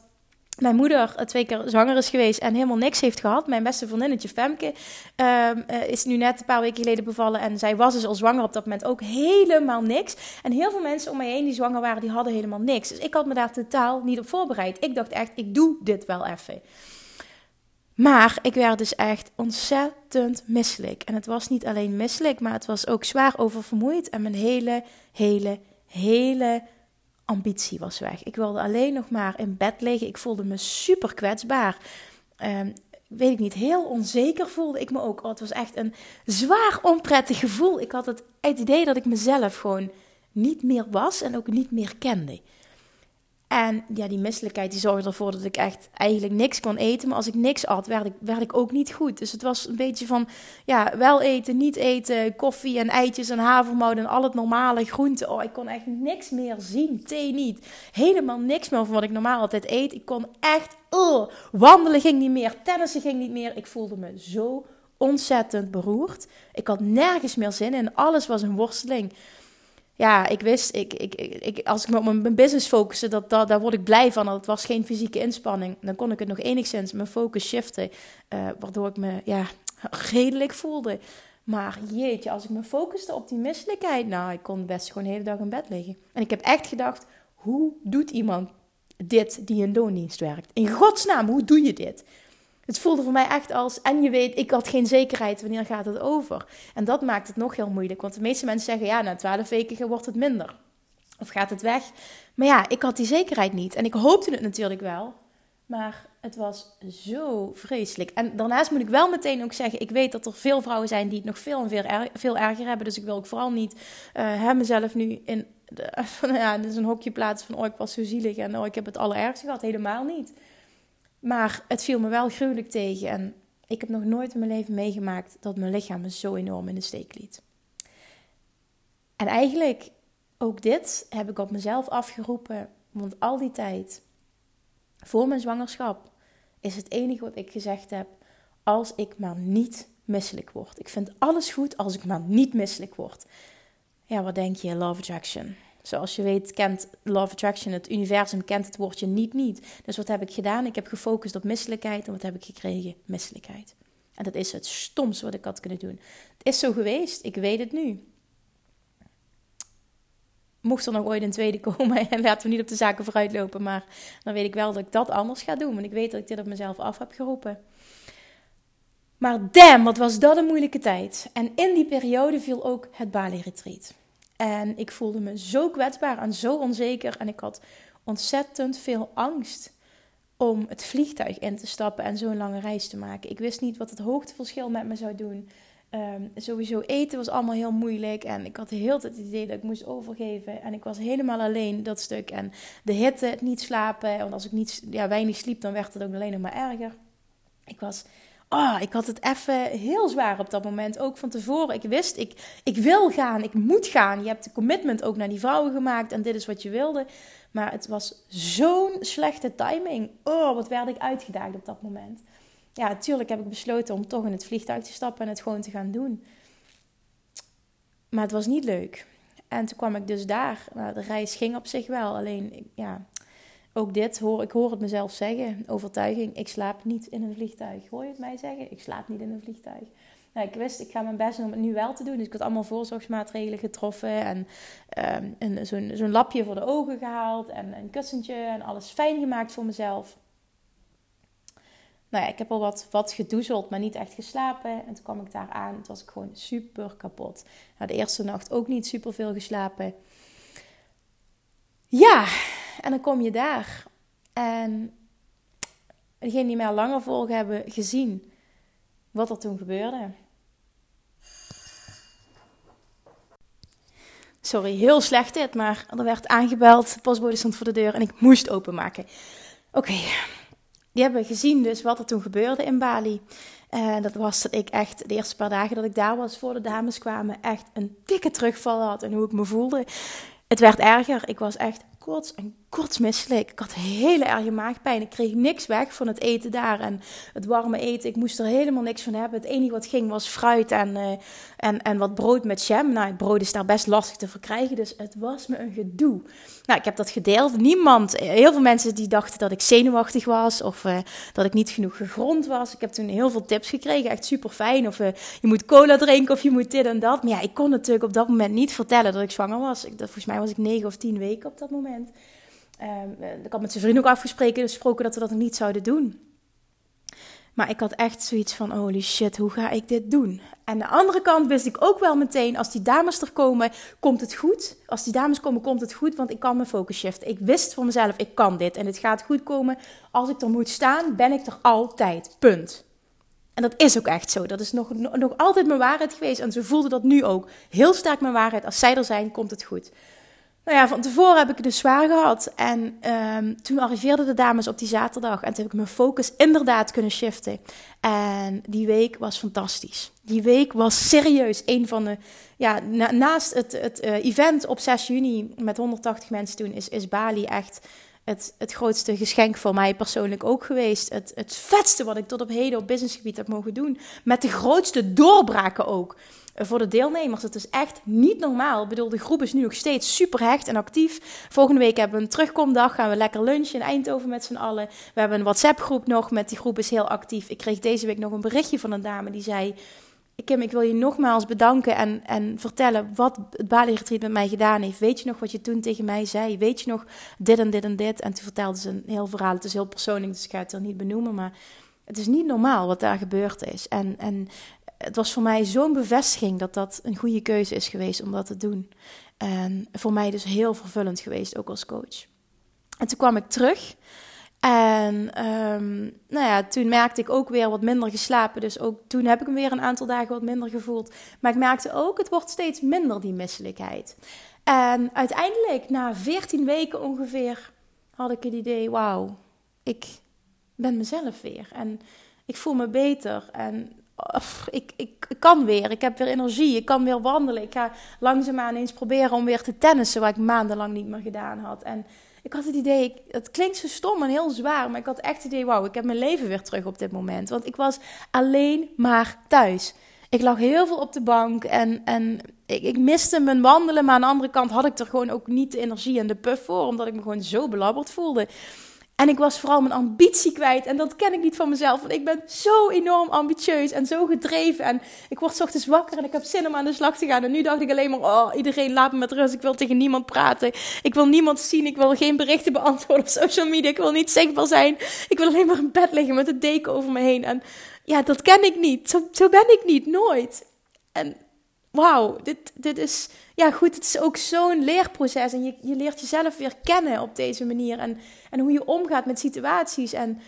mijn moeder twee keer zwanger is geweest en helemaal niks heeft gehad. Mijn beste vriendinnetje Femke ehm, eh, is nu net een paar weken geleden bevallen. En zij was dus al zwanger op dat moment ook helemaal niks. En heel veel mensen om mij heen die zwanger waren, die hadden helemaal niks. Dus ik had me daar totaal niet op voorbereid. Ik dacht echt, ik doe dit wel even. Maar ik werd dus echt ontzettend misselijk. En het was niet alleen misselijk, maar het was ook zwaar oververmoeid. En mijn hele, hele, hele ambitie was weg. Ik wilde alleen nog maar in bed liggen. Ik voelde me super kwetsbaar. Um, weet ik niet, heel onzeker voelde ik me ook. Oh, het was echt een zwaar onprettig gevoel. Ik had het, het idee dat ik mezelf gewoon niet meer was en ook niet meer kende. En ja, die misselijkheid die zorgde ervoor dat ik echt eigenlijk niks kon eten. Maar als ik niks at, werd ik, werd ik ook niet goed. Dus het was een beetje van, ja, wel eten, niet eten, koffie en eitjes en havermout en al het normale groenten. Oh, ik kon echt niks meer zien. Thee niet. Helemaal niks meer van wat ik normaal altijd eet. Ik kon echt, uh, wandelen ging niet meer, tennissen ging niet meer. Ik voelde me zo ontzettend beroerd. Ik had nergens meer zin in. Alles was een worsteling ja, ik wist, ik, ik, ik, als ik me op mijn business focuste, dat, dat, daar word ik blij van. Dat was geen fysieke inspanning. Dan kon ik het nog enigszins mijn focus shiften, uh, waardoor ik me ja, redelijk voelde. Maar jeetje, als ik me focuste op die misselijkheid, nou, ik kon best gewoon de hele dag in bed liggen. En ik heb echt gedacht, hoe doet iemand dit die in loondienst werkt? In godsnaam, hoe doe je dit? Het voelde voor mij echt als, en je weet, ik had geen zekerheid wanneer gaat het over. En dat maakt het nog heel moeilijk, want de meeste mensen zeggen, ja, na twaalf weken wordt het minder. Of gaat het weg? Maar ja, ik had die zekerheid niet. En ik hoopte het natuurlijk wel, maar het was zo vreselijk. En daarnaast moet ik wel meteen ook zeggen, ik weet dat er veel vrouwen zijn die het nog veel en veel, veel erger hebben. Dus ik wil ook vooral niet uh, mezelf nu in de, ja, dus een hokje plaatsen van, oh, ik was zo zielig en oh, ik heb het allerergste gehad. Helemaal niet. Maar het viel me wel gruwelijk tegen. En ik heb nog nooit in mijn leven meegemaakt dat mijn lichaam me zo enorm in de steek liet. En eigenlijk ook dit heb ik op mezelf afgeroepen. Want al die tijd voor mijn zwangerschap is het enige wat ik gezegd heb. Als ik maar niet misselijk word. Ik vind alles goed als ik maar niet misselijk word. Ja, wat denk je? Love attraction. Zoals je weet kent Love Attraction, het universum kent het woordje niet niet. Dus wat heb ik gedaan? Ik heb gefocust op misselijkheid en wat heb ik gekregen? Misselijkheid. En dat is het stomste wat ik had kunnen doen. Het is zo geweest, ik weet het nu. Mocht er nog ooit een tweede komen, en laten we niet op de zaken vooruit lopen, maar dan weet ik wel dat ik dat anders ga doen. Want ik weet dat ik dit op mezelf af heb geroepen. Maar damn, wat was dat een moeilijke tijd. En in die periode viel ook het Bali Retreat. En ik voelde me zo kwetsbaar en zo onzeker. En ik had ontzettend veel angst om het vliegtuig in te stappen en zo'n lange reis te maken. Ik wist niet wat het hoogteverschil met me zou doen. Ehm, sowieso eten was allemaal heel moeilijk. En ik had heel het idee dat ik moest overgeven. En ik was helemaal alleen dat stuk. En de hitte, het niet slapen. Want als ik niet, ja, weinig sliep, dan werd het ook alleen nog maar erger. Ik was Oh, ik had het even heel zwaar op dat moment. Ook van tevoren. Ik wist, ik, ik wil gaan, ik moet gaan. Je hebt de commitment ook naar die vrouwen gemaakt en dit is wat je wilde. Maar het was zo'n slechte timing. Oh, wat werd ik uitgedaagd op dat moment. Ja, natuurlijk heb ik besloten om toch in het vliegtuig te stappen en het gewoon te gaan doen. Maar het was niet leuk. En toen kwam ik dus daar. Nou, de reis ging op zich wel. Alleen, ja, ook dit, hoor, ik hoor het mezelf zeggen, overtuiging. Ik slaap niet in een vliegtuig. Hoor je het mij zeggen? Ik slaap niet in een vliegtuig. Nou, ik wist, ik ga mijn best doen om het nu wel te doen. Dus ik had allemaal voorzorgsmaatregelen getroffen. En um, zo'n zo'n lapje voor de ogen gehaald. En een kussentje. En alles fijn gemaakt voor mezelf. Nou ja, ik heb al wat, wat gedoezeld, maar niet echt geslapen. En toen kwam ik daar aan. Het was ik gewoon super kapot. De eerste nacht ook niet super veel geslapen. Ja, en dan kom je daar. En degenen die mij langer volgen hebben gezien wat er toen gebeurde. Sorry, heel slecht dit, maar er werd aangebeld. De postbode stond voor de deur en ik moest openmaken. Oké, die hebben gezien dus wat er toen gebeurde in Bali. En dat was dat ik echt de eerste paar dagen dat ik daar was, voor de dames kwamen, echt een dikke terugval had en hoe ik me voelde. Het werd erger. Ik was echt en kortsmisselijk. Ik had hele erge maagpijn. Ik kreeg niks weg van het eten daar en het warme eten. Ik moest er helemaal niks van hebben. Het enige wat ging was fruit en, uh, en, en wat brood met jam. Nou, het brood is daar best lastig te verkrijgen, dus het was me een gedoe. Nou, ik heb dat gedeeld. Niemand, heel veel mensen die dachten dat ik zenuwachtig was of uh, dat ik niet genoeg gegrond was. Ik heb toen heel veel tips gekregen, echt super fijn. Of uh, je moet cola drinken of je moet dit en dat. Maar ja, ik kon natuurlijk op dat moment niet vertellen dat ik zwanger was. Volgens mij was ik negen of tien weken op dat moment. Um, ik had met zijn vriend ook afgesproken gesproken dat we dat niet zouden doen. Maar ik had echt zoiets van: holy shit, hoe ga ik dit doen? En de andere kant wist ik ook wel meteen: als die dames er komen, komt het goed. Als die dames komen, komt het goed, want ik kan mijn focus shiften. Ik wist voor mezelf: ik kan dit en het gaat goed komen. Als ik er moet staan, ben ik er altijd. Punt. En dat is ook echt zo. Dat is nog, nog altijd mijn waarheid geweest. En ze voelde dat nu ook. Heel sterk mijn waarheid. Als zij er zijn, komt het goed. Nou ja, van tevoren heb ik het dus zwaar gehad. En um, toen arriveerden de dames op die zaterdag. En toen heb ik mijn focus inderdaad kunnen shiften. En die week was fantastisch. Die week was serieus een van de... Ja, naast het, het uh, event op 6 juni met 180 mensen toen... is, is Bali echt het, het grootste geschenk voor mij persoonlijk ook geweest. Het, het vetste wat ik tot op heden op businessgebied heb mogen doen. Met de grootste doorbraken ook voor de deelnemers. Het is echt niet normaal. Bedoel, de groep is nu nog steeds super hecht en actief. Volgende week hebben we een terugkomdag. Gaan we lekker lunchen in Eindhoven met z'n allen. We hebben een WhatsApp-groep nog met die groep is heel actief. Ik kreeg deze week nog een berichtje van een dame die zei... Kim, ik wil je nogmaals bedanken en, en vertellen wat het Bali Retreat met mij gedaan heeft. Weet je nog wat je toen tegen mij zei? Weet je nog dit en dit en dit? En toen vertelde ze een heel verhaal. Het is heel persoonlijk, dus ik ga het er niet benoemen. Maar het is niet normaal wat daar gebeurd is. En, en het was voor mij zo'n bevestiging dat dat een goede keuze is geweest om dat te doen. En voor mij dus heel vervullend geweest, ook als coach. En toen kwam ik terug. En um, nou ja, toen merkte ik ook weer wat minder geslapen. Dus ook toen heb ik me weer een aantal dagen wat minder gevoeld. Maar ik merkte ook, het wordt steeds minder, die misselijkheid. En uiteindelijk, na 14 weken ongeveer, had ik het idee: wauw, ik ben mezelf weer. En ik voel me beter. En ik, ik, kan weer. Ik heb weer energie. Ik kan weer wandelen. Ik ga langzaamaan eens proberen om weer te tennissen, wat ik maandenlang niet meer gedaan had. En ik had het idee, het klinkt zo stom en heel zwaar, maar ik had echt het idee, wauw, ik heb mijn leven weer terug op dit moment. Want ik was alleen maar thuis. Ik lag heel veel op de bank en, en ik, ik miste mijn wandelen, maar aan de andere kant had ik er gewoon ook niet de energie en de puff voor, omdat ik me gewoon zo belabberd voelde. En ik was vooral mijn ambitie kwijt. En dat ken ik niet van mezelf. Want ik ben zo enorm ambitieus en zo gedreven. En ik word ochtends wakker en ik heb zin om aan de slag te gaan. En nu dacht ik alleen maar, oh, iedereen laat me met rust. Ik wil tegen niemand praten. Ik wil niemand zien. Ik wil geen berichten beantwoorden op social media. Ik wil niet zichtbaar zijn. Ik wil alleen maar in bed liggen met een deken over me heen. En ja, dat ken ik niet. Zo, zo ben ik niet, nooit. En wauw, dit, dit is, ja goed, het is ook zo'n leerproces. En je, je leert jezelf weer kennen op deze manier. En, en hoe je omgaat met situaties. En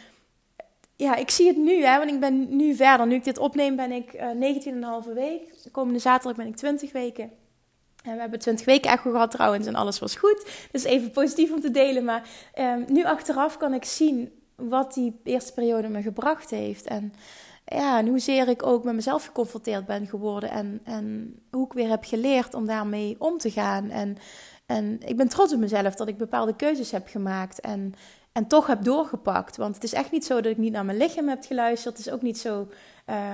ja, ik zie het nu, hè, want ik ben nu verder. Nu ik dit opneem, ben ik uh, 19,5 week. De komende zaterdag ben ik 20 weken. En we hebben 20 weken echo gehad trouwens en alles was goed. Dus even positief om te delen. Maar um, nu achteraf kan ik zien wat die eerste periode me gebracht heeft. En ja, en hoezeer ik ook met mezelf geconfronteerd ben geworden. En, en hoe ik weer heb geleerd om daarmee om te gaan. En, en ik ben trots op mezelf dat ik bepaalde keuzes heb gemaakt. En, en toch heb doorgepakt. Want het is echt niet zo dat ik niet naar mijn lichaam heb geluisterd. Het is ook niet zo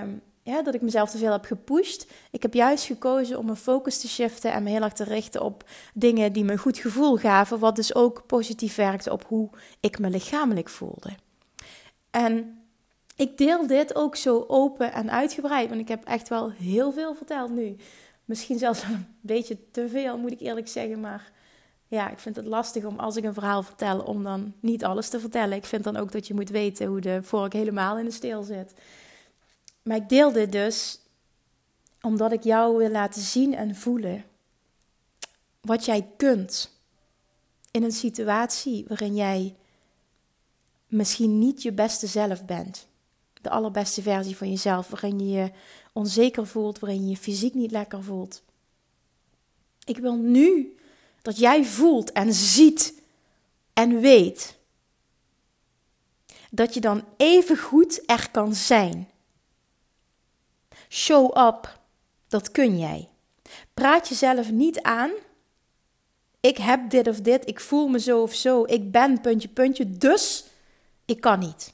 um, ja, dat ik mezelf te veel heb gepusht. Ik heb juist gekozen om mijn focus te shiften en me heel erg te richten op dingen die me een goed gevoel gaven. Wat dus ook positief werkte op hoe ik me lichamelijk voelde. En ik deel dit ook zo open en uitgebreid, want ik heb echt wel heel veel verteld nu. Misschien zelfs een beetje te veel, moet ik eerlijk zeggen. Maar ja, ik vind het lastig om als ik een verhaal vertel, om dan niet alles te vertellen. Ik vind dan ook dat je moet weten hoe de vork helemaal in de steel zit. Maar ik deel dit dus omdat ik jou wil laten zien en voelen wat jij kunt in een situatie waarin jij misschien niet je beste zelf bent de allerbeste versie van jezelf, waarin je je onzeker voelt, waarin je je fysiek niet lekker voelt. Ik wil nu dat jij voelt en ziet en weet dat je dan even goed er kan zijn. Show up, dat kun jij. Praat jezelf niet aan ik heb dit of dit, ik voel me zo of zo, ik ben puntje, puntje, dus ik kan niet.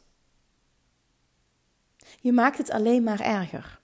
Je maakt het alleen maar erger.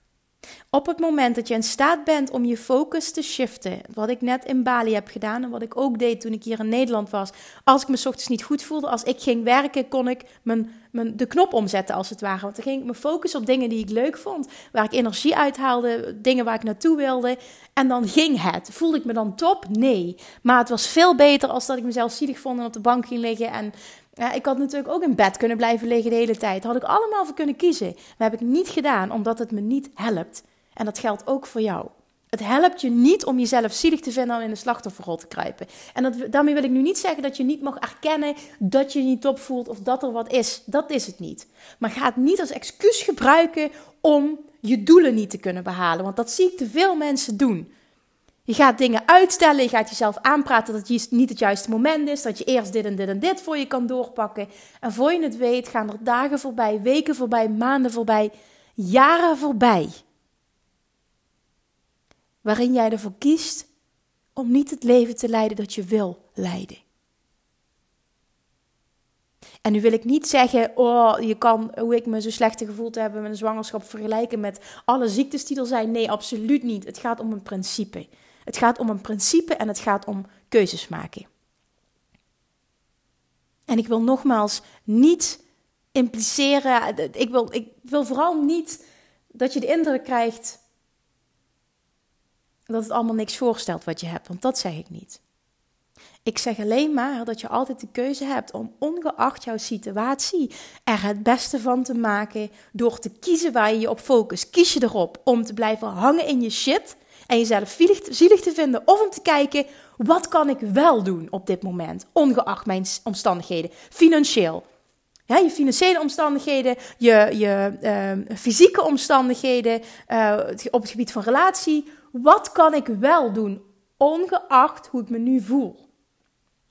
Op het moment dat je in staat bent om je focus te shiften, wat ik net in Bali heb gedaan en wat ik ook deed toen ik hier in Nederland was, als ik me ochtends niet goed voelde, als ik ging werken, kon ik mijn, de knop omzetten als het ware. Want dan ging ik me focussen op dingen die ik leuk vond, waar ik energie uithaalde, dingen waar ik naartoe wilde. En dan ging het. Voelde ik me dan top? Nee. Maar het was veel beter als dat ik mezelf zielig vond en op de bank ging liggen en ja, ik had natuurlijk ook in bed kunnen blijven liggen de hele tijd. Had ik allemaal voor kunnen kiezen. Maar heb ik niet gedaan omdat het me niet helpt. En dat geldt ook voor jou. Het helpt je niet om jezelf zielig te vinden en in de slachtofferrol te kruipen. En dat, daarmee wil ik nu niet zeggen dat je niet mag erkennen dat je je niet top voelt of dat er wat is. Dat is het niet. Maar ga het niet als excuus gebruiken om je doelen niet te kunnen behalen. Want dat zie ik te veel mensen doen. Je gaat dingen uitstellen, je gaat jezelf aanpraten dat het niet het juiste moment is, dat je eerst dit en dit en dit voor je kan doorpakken. En voor je het weet gaan er dagen voorbij, weken voorbij, maanden voorbij, jaren voorbij. Waarin jij ervoor kiest om niet het leven te leiden dat je wil leiden. En nu wil ik niet zeggen, oh, je kan hoe ik me zo slecht gevoeld heb met een zwangerschap vergelijken met alle ziektes die er zijn. Nee, absoluut niet. Het gaat om een principe. Het gaat om een principe en het gaat om keuzes maken. En ik wil nogmaals niet impliceren, ik wil, ik wil vooral niet dat je de indruk krijgt dat het allemaal niks voorstelt wat je hebt, want dat zeg ik niet. Ik zeg alleen maar dat je altijd de keuze hebt om ongeacht jouw situatie er het beste van te maken door te kiezen waar je je op focust. Kies je erop om te blijven hangen in je shit en jezelf zielig te vinden of om te kijken wat kan ik wel doen op dit moment, ongeacht mijn omstandigheden, financieel. Ja, je financiële omstandigheden, je, je uh, fysieke omstandigheden, uh, op het gebied van relatie. Wat kan ik wel doen, ongeacht hoe ik me nu voel?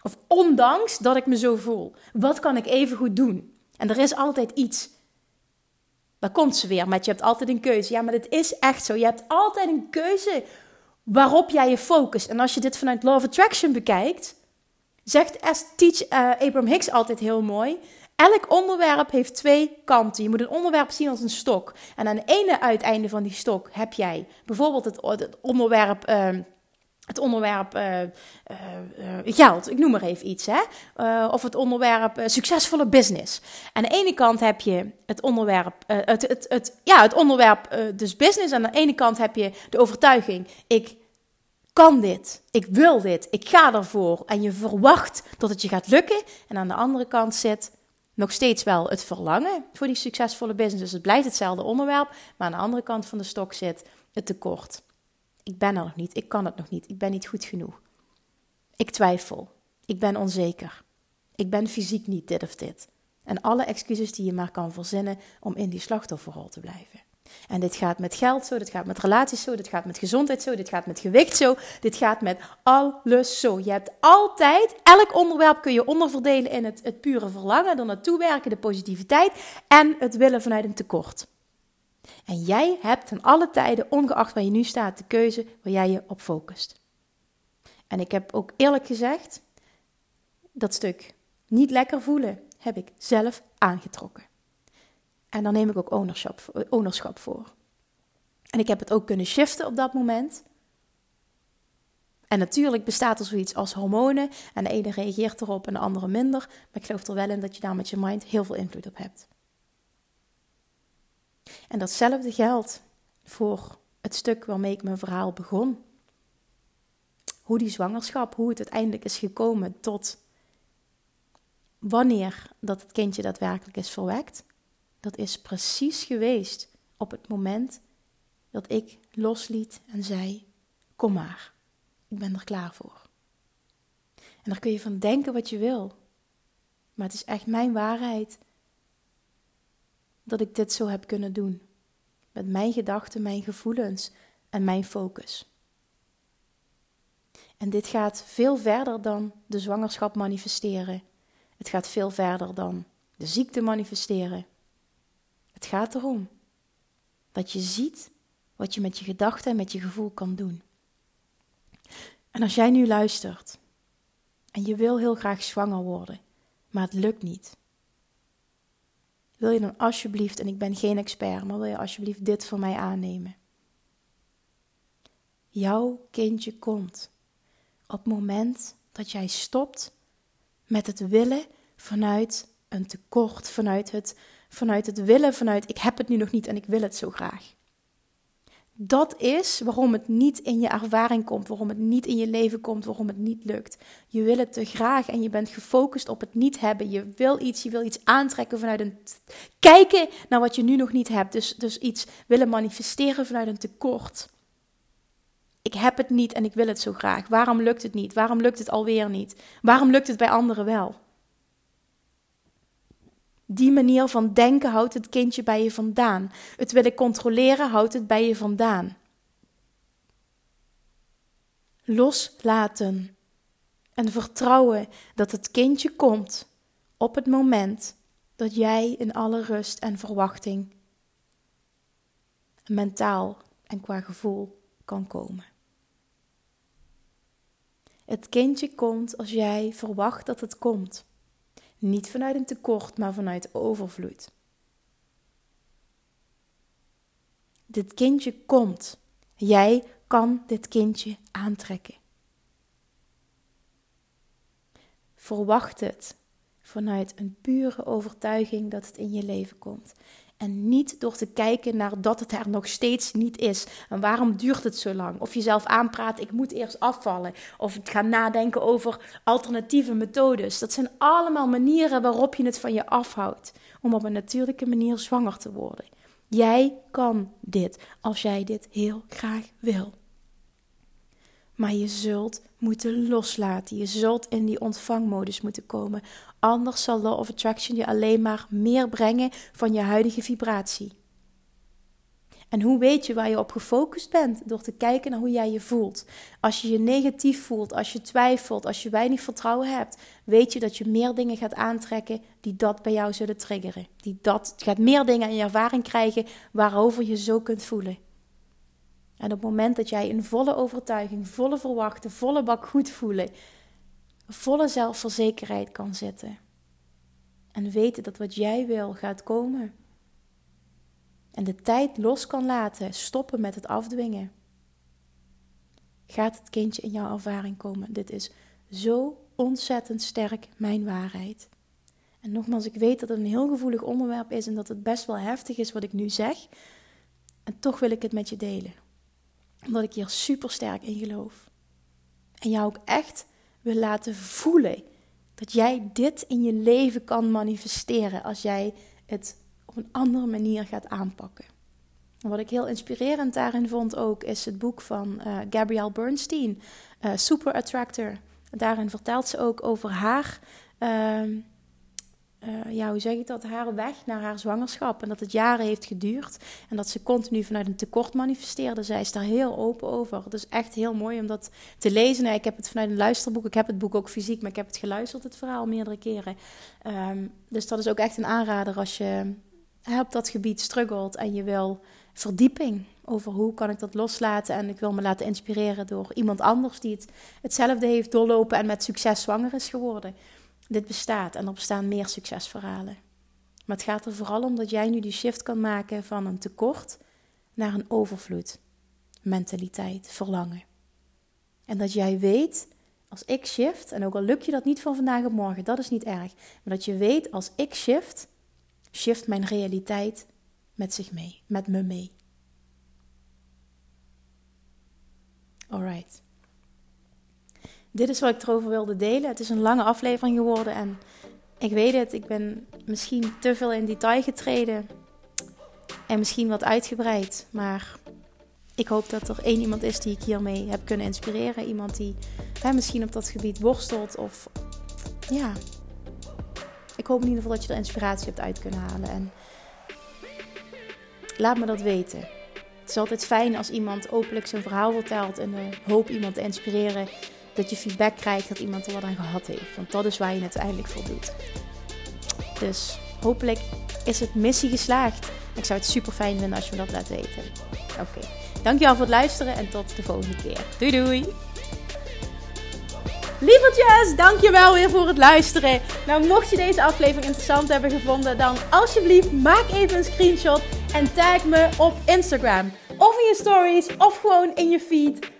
Of ondanks dat ik me zo voel. Wat kan ik even goed doen? En er is altijd iets. Daar komt ze weer met je hebt altijd een keuze. Ja, maar het is echt zo. Je hebt altijd een keuze waarop jij je focust. En als je dit vanuit Law of Attraction bekijkt, zegt Teach uh, Abraham Hicks altijd heel mooi. Elk onderwerp heeft twee kanten. Je moet een onderwerp zien als een stok. En aan het ene uiteinde van die stok heb jij bijvoorbeeld het, onderwerp. Uh, het onderwerp uh, geld, ik noem maar even iets, hè? of het onderwerp succesvolle business. Aan de ene kant heb je het onderwerp, het, het, het, ja, het onderwerp dus business. Aan de ene kant heb je de overtuiging, ik kan dit, ik wil dit, ik ga ervoor. En je verwacht dat het je gaat lukken. En aan de andere kant zit nog steeds wel het verlangen voor die succesvolle business. Dus het blijft hetzelfde onderwerp, maar aan de andere kant van de stok zit het tekort. Ik ben er nog niet, ik kan het nog niet, ik ben niet goed genoeg. Ik twijfel, ik ben onzeker, ik ben fysiek niet dit of dit. En alle excuses die je maar kan verzinnen om in die slachtofferrol te blijven. En dit gaat met geld zo, dit gaat met relaties zo, dit gaat met gezondheid zo, dit gaat met gewicht zo, dit gaat met alles zo. Je hebt altijd, elk onderwerp kun je onderverdelen in het, het pure verlangen, er naartoe werken, de positiviteit en het willen vanuit een tekort. En jij hebt ten alle tijden, ongeacht waar je nu staat, de keuze waar jij je op focust. En ik heb ook eerlijk gezegd, dat stuk niet lekker voelen, heb ik zelf aangetrokken. En dan neem ik ook ownership, ownerschap voor. En ik heb het ook kunnen shiften op dat moment. En natuurlijk bestaat er zoiets als hormonen. En de ene reageert erop en de andere minder. Maar ik geloof er wel in dat je daar met je mind heel veel invloed op hebt. En datzelfde geldt voor het stuk waarmee ik mijn verhaal begon. Hoe die zwangerschap, hoe het uiteindelijk is gekomen tot wanneer dat het kindje daadwerkelijk is verwekt. Dat is precies geweest op het moment dat ik losliet en zei: Kom maar, ik ben er klaar voor. En daar kun je van denken wat je wil. Maar het is echt mijn waarheid dat ik dit zo heb kunnen doen. Met mijn gedachten, mijn gevoelens en mijn focus. En dit gaat veel verder dan de zwangerschap manifesteren. Het gaat veel verder dan de ziekte manifesteren. Het gaat erom dat je ziet wat je met je gedachten en met je gevoel kan doen. En als jij nu luistert En je wil heel graag zwanger worden, maar het lukt niet. Wil je dan alsjeblieft, en ik ben geen expert, maar wil je alsjeblieft dit voor mij aannemen? Jouw kindje komt op het moment dat jij stopt met het willen vanuit een tekort, vanuit het, vanuit het willen, vanuit ik heb het nu nog niet en ik wil het zo graag. Dat is waarom het niet in je ervaring komt, waarom het niet in je leven komt, waarom het niet lukt. Je wil het te graag en je bent gefocust op het niet hebben. Je wil iets, je wil iets aantrekken vanuit een kijken naar wat je nu nog niet hebt. Dus, dus iets willen manifesteren vanuit een tekort. Ik heb het niet en ik wil het zo graag. Waarom lukt het niet? Waarom lukt het alweer niet? Waarom lukt het bij anderen wel? Die manier van denken houdt het kindje bij je vandaan. Het willen controleren houdt het bij je vandaan. Loslaten en vertrouwen dat het kindje komt op het moment dat jij in alle rust en verwachting mentaal en qua gevoel kan komen. Het kindje komt als jij verwacht dat het komt. Niet vanuit een tekort, maar vanuit overvloed. Dit kindje komt. Jij kan dit kindje aantrekken. Verwacht het vanuit een pure overtuiging dat het in je leven komt. En niet door te kijken naar dat het er nog steeds niet is. En waarom duurt het zo lang? Of jezelf aanpraat, ik moet eerst afvallen. Of gaan nadenken over alternatieve methodes. Dat zijn allemaal manieren waarop je het van je afhoudt. Om op een natuurlijke manier zwanger te worden. Jij kan dit als jij dit heel graag wil. Maar je zult moeten loslaten. Je zult in die ontvangmodus moeten komen. Anders zal Law of Attraction je alleen maar meer brengen van je huidige vibratie. En hoe weet je waar je op gefocust bent? Door te kijken naar hoe jij je voelt. Als je je negatief voelt, als je twijfelt, als je weinig vertrouwen hebt, weet je dat je meer dingen gaat aantrekken die dat bij jou zullen triggeren. Die dat gaat meer dingen in je ervaring krijgen waarover je zo kunt voelen. En op het moment dat jij in volle overtuiging, volle verwachten, volle bak goed voelen, volle zelfverzekerheid kan zitten. En weten dat wat jij wil gaat komen. En de tijd los kan laten, stoppen met het afdwingen. Gaat het kindje in jouw ervaring komen? Dit is zo ontzettend sterk mijn waarheid. En nogmaals, ik weet dat het een heel gevoelig onderwerp is en dat het best wel heftig is wat ik nu zeg. En toch wil ik het met je delen omdat ik hier super sterk in geloof. En jou ook echt wil laten voelen dat jij dit in je leven kan manifesteren als jij het op een andere manier gaat aanpakken. En wat ik heel inspirerend daarin vond ook, is het boek van uh, Gabrielle Bernstein, uh, Super Attractor. Daarin vertelt ze ook over haar ehm, uh, ja, hoe zeg ik dat, haar weg naar haar zwangerschap. En dat het jaren heeft geduurd. En dat ze continu vanuit een tekort manifesteerde. Zij is daar heel open over. Het is echt heel mooi om dat te lezen. Nou, ik heb het vanuit een luisterboek. Ik heb het boek ook fysiek, maar ik heb het geluisterd, het verhaal, meerdere keren. Um, dus dat is ook echt een aanrader als je op dat gebied struggelt en je wil verdieping over hoe kan ik dat loslaten. En ik wil me laten inspireren door iemand anders die het hetzelfde heeft doorlopen en met succes zwanger is geworden. Dit bestaat en er bestaan meer succesverhalen. Maar het gaat er vooral om dat jij nu die shift kan maken van een tekort naar een overvloed. Mentaliteit, verlangen. En dat jij weet, als ik shift, en ook al lukt je dat niet van vandaag op morgen, dat is niet erg. Maar dat je weet, als ik shift, shift mijn realiteit met zich mee, met me mee. Alright. Dit is wat ik erover wilde delen. Het is een lange aflevering geworden en ik weet het, ik ben misschien te veel in detail getreden en misschien wat uitgebreid. Maar ik hoop dat er één iemand is die ik hiermee heb kunnen inspireren. Iemand die hè, misschien op dat gebied worstelt of ja. Ik hoop in ieder geval dat je er inspiratie hebt uit kunnen halen. En laat me dat weten. Het is altijd fijn als iemand openlijk zijn verhaal vertelt en de hoop iemand te inspireren dat je feedback krijgt dat iemand er wat aan gehad heeft. Want dat is waar je het uiteindelijk voor doet. Dus hopelijk is het missie geslaagd. Ik zou het super fijn vinden als je me dat laat weten. Oké, dankjewel voor het luisteren en tot de volgende keer. Doei doei! Lievertjes, dankjewel weer voor het luisteren. Nou, mocht je deze aflevering interessant hebben gevonden, dan alsjeblieft maak even een screenshot en tag me op Instagram. Of in je stories, of gewoon in je feed.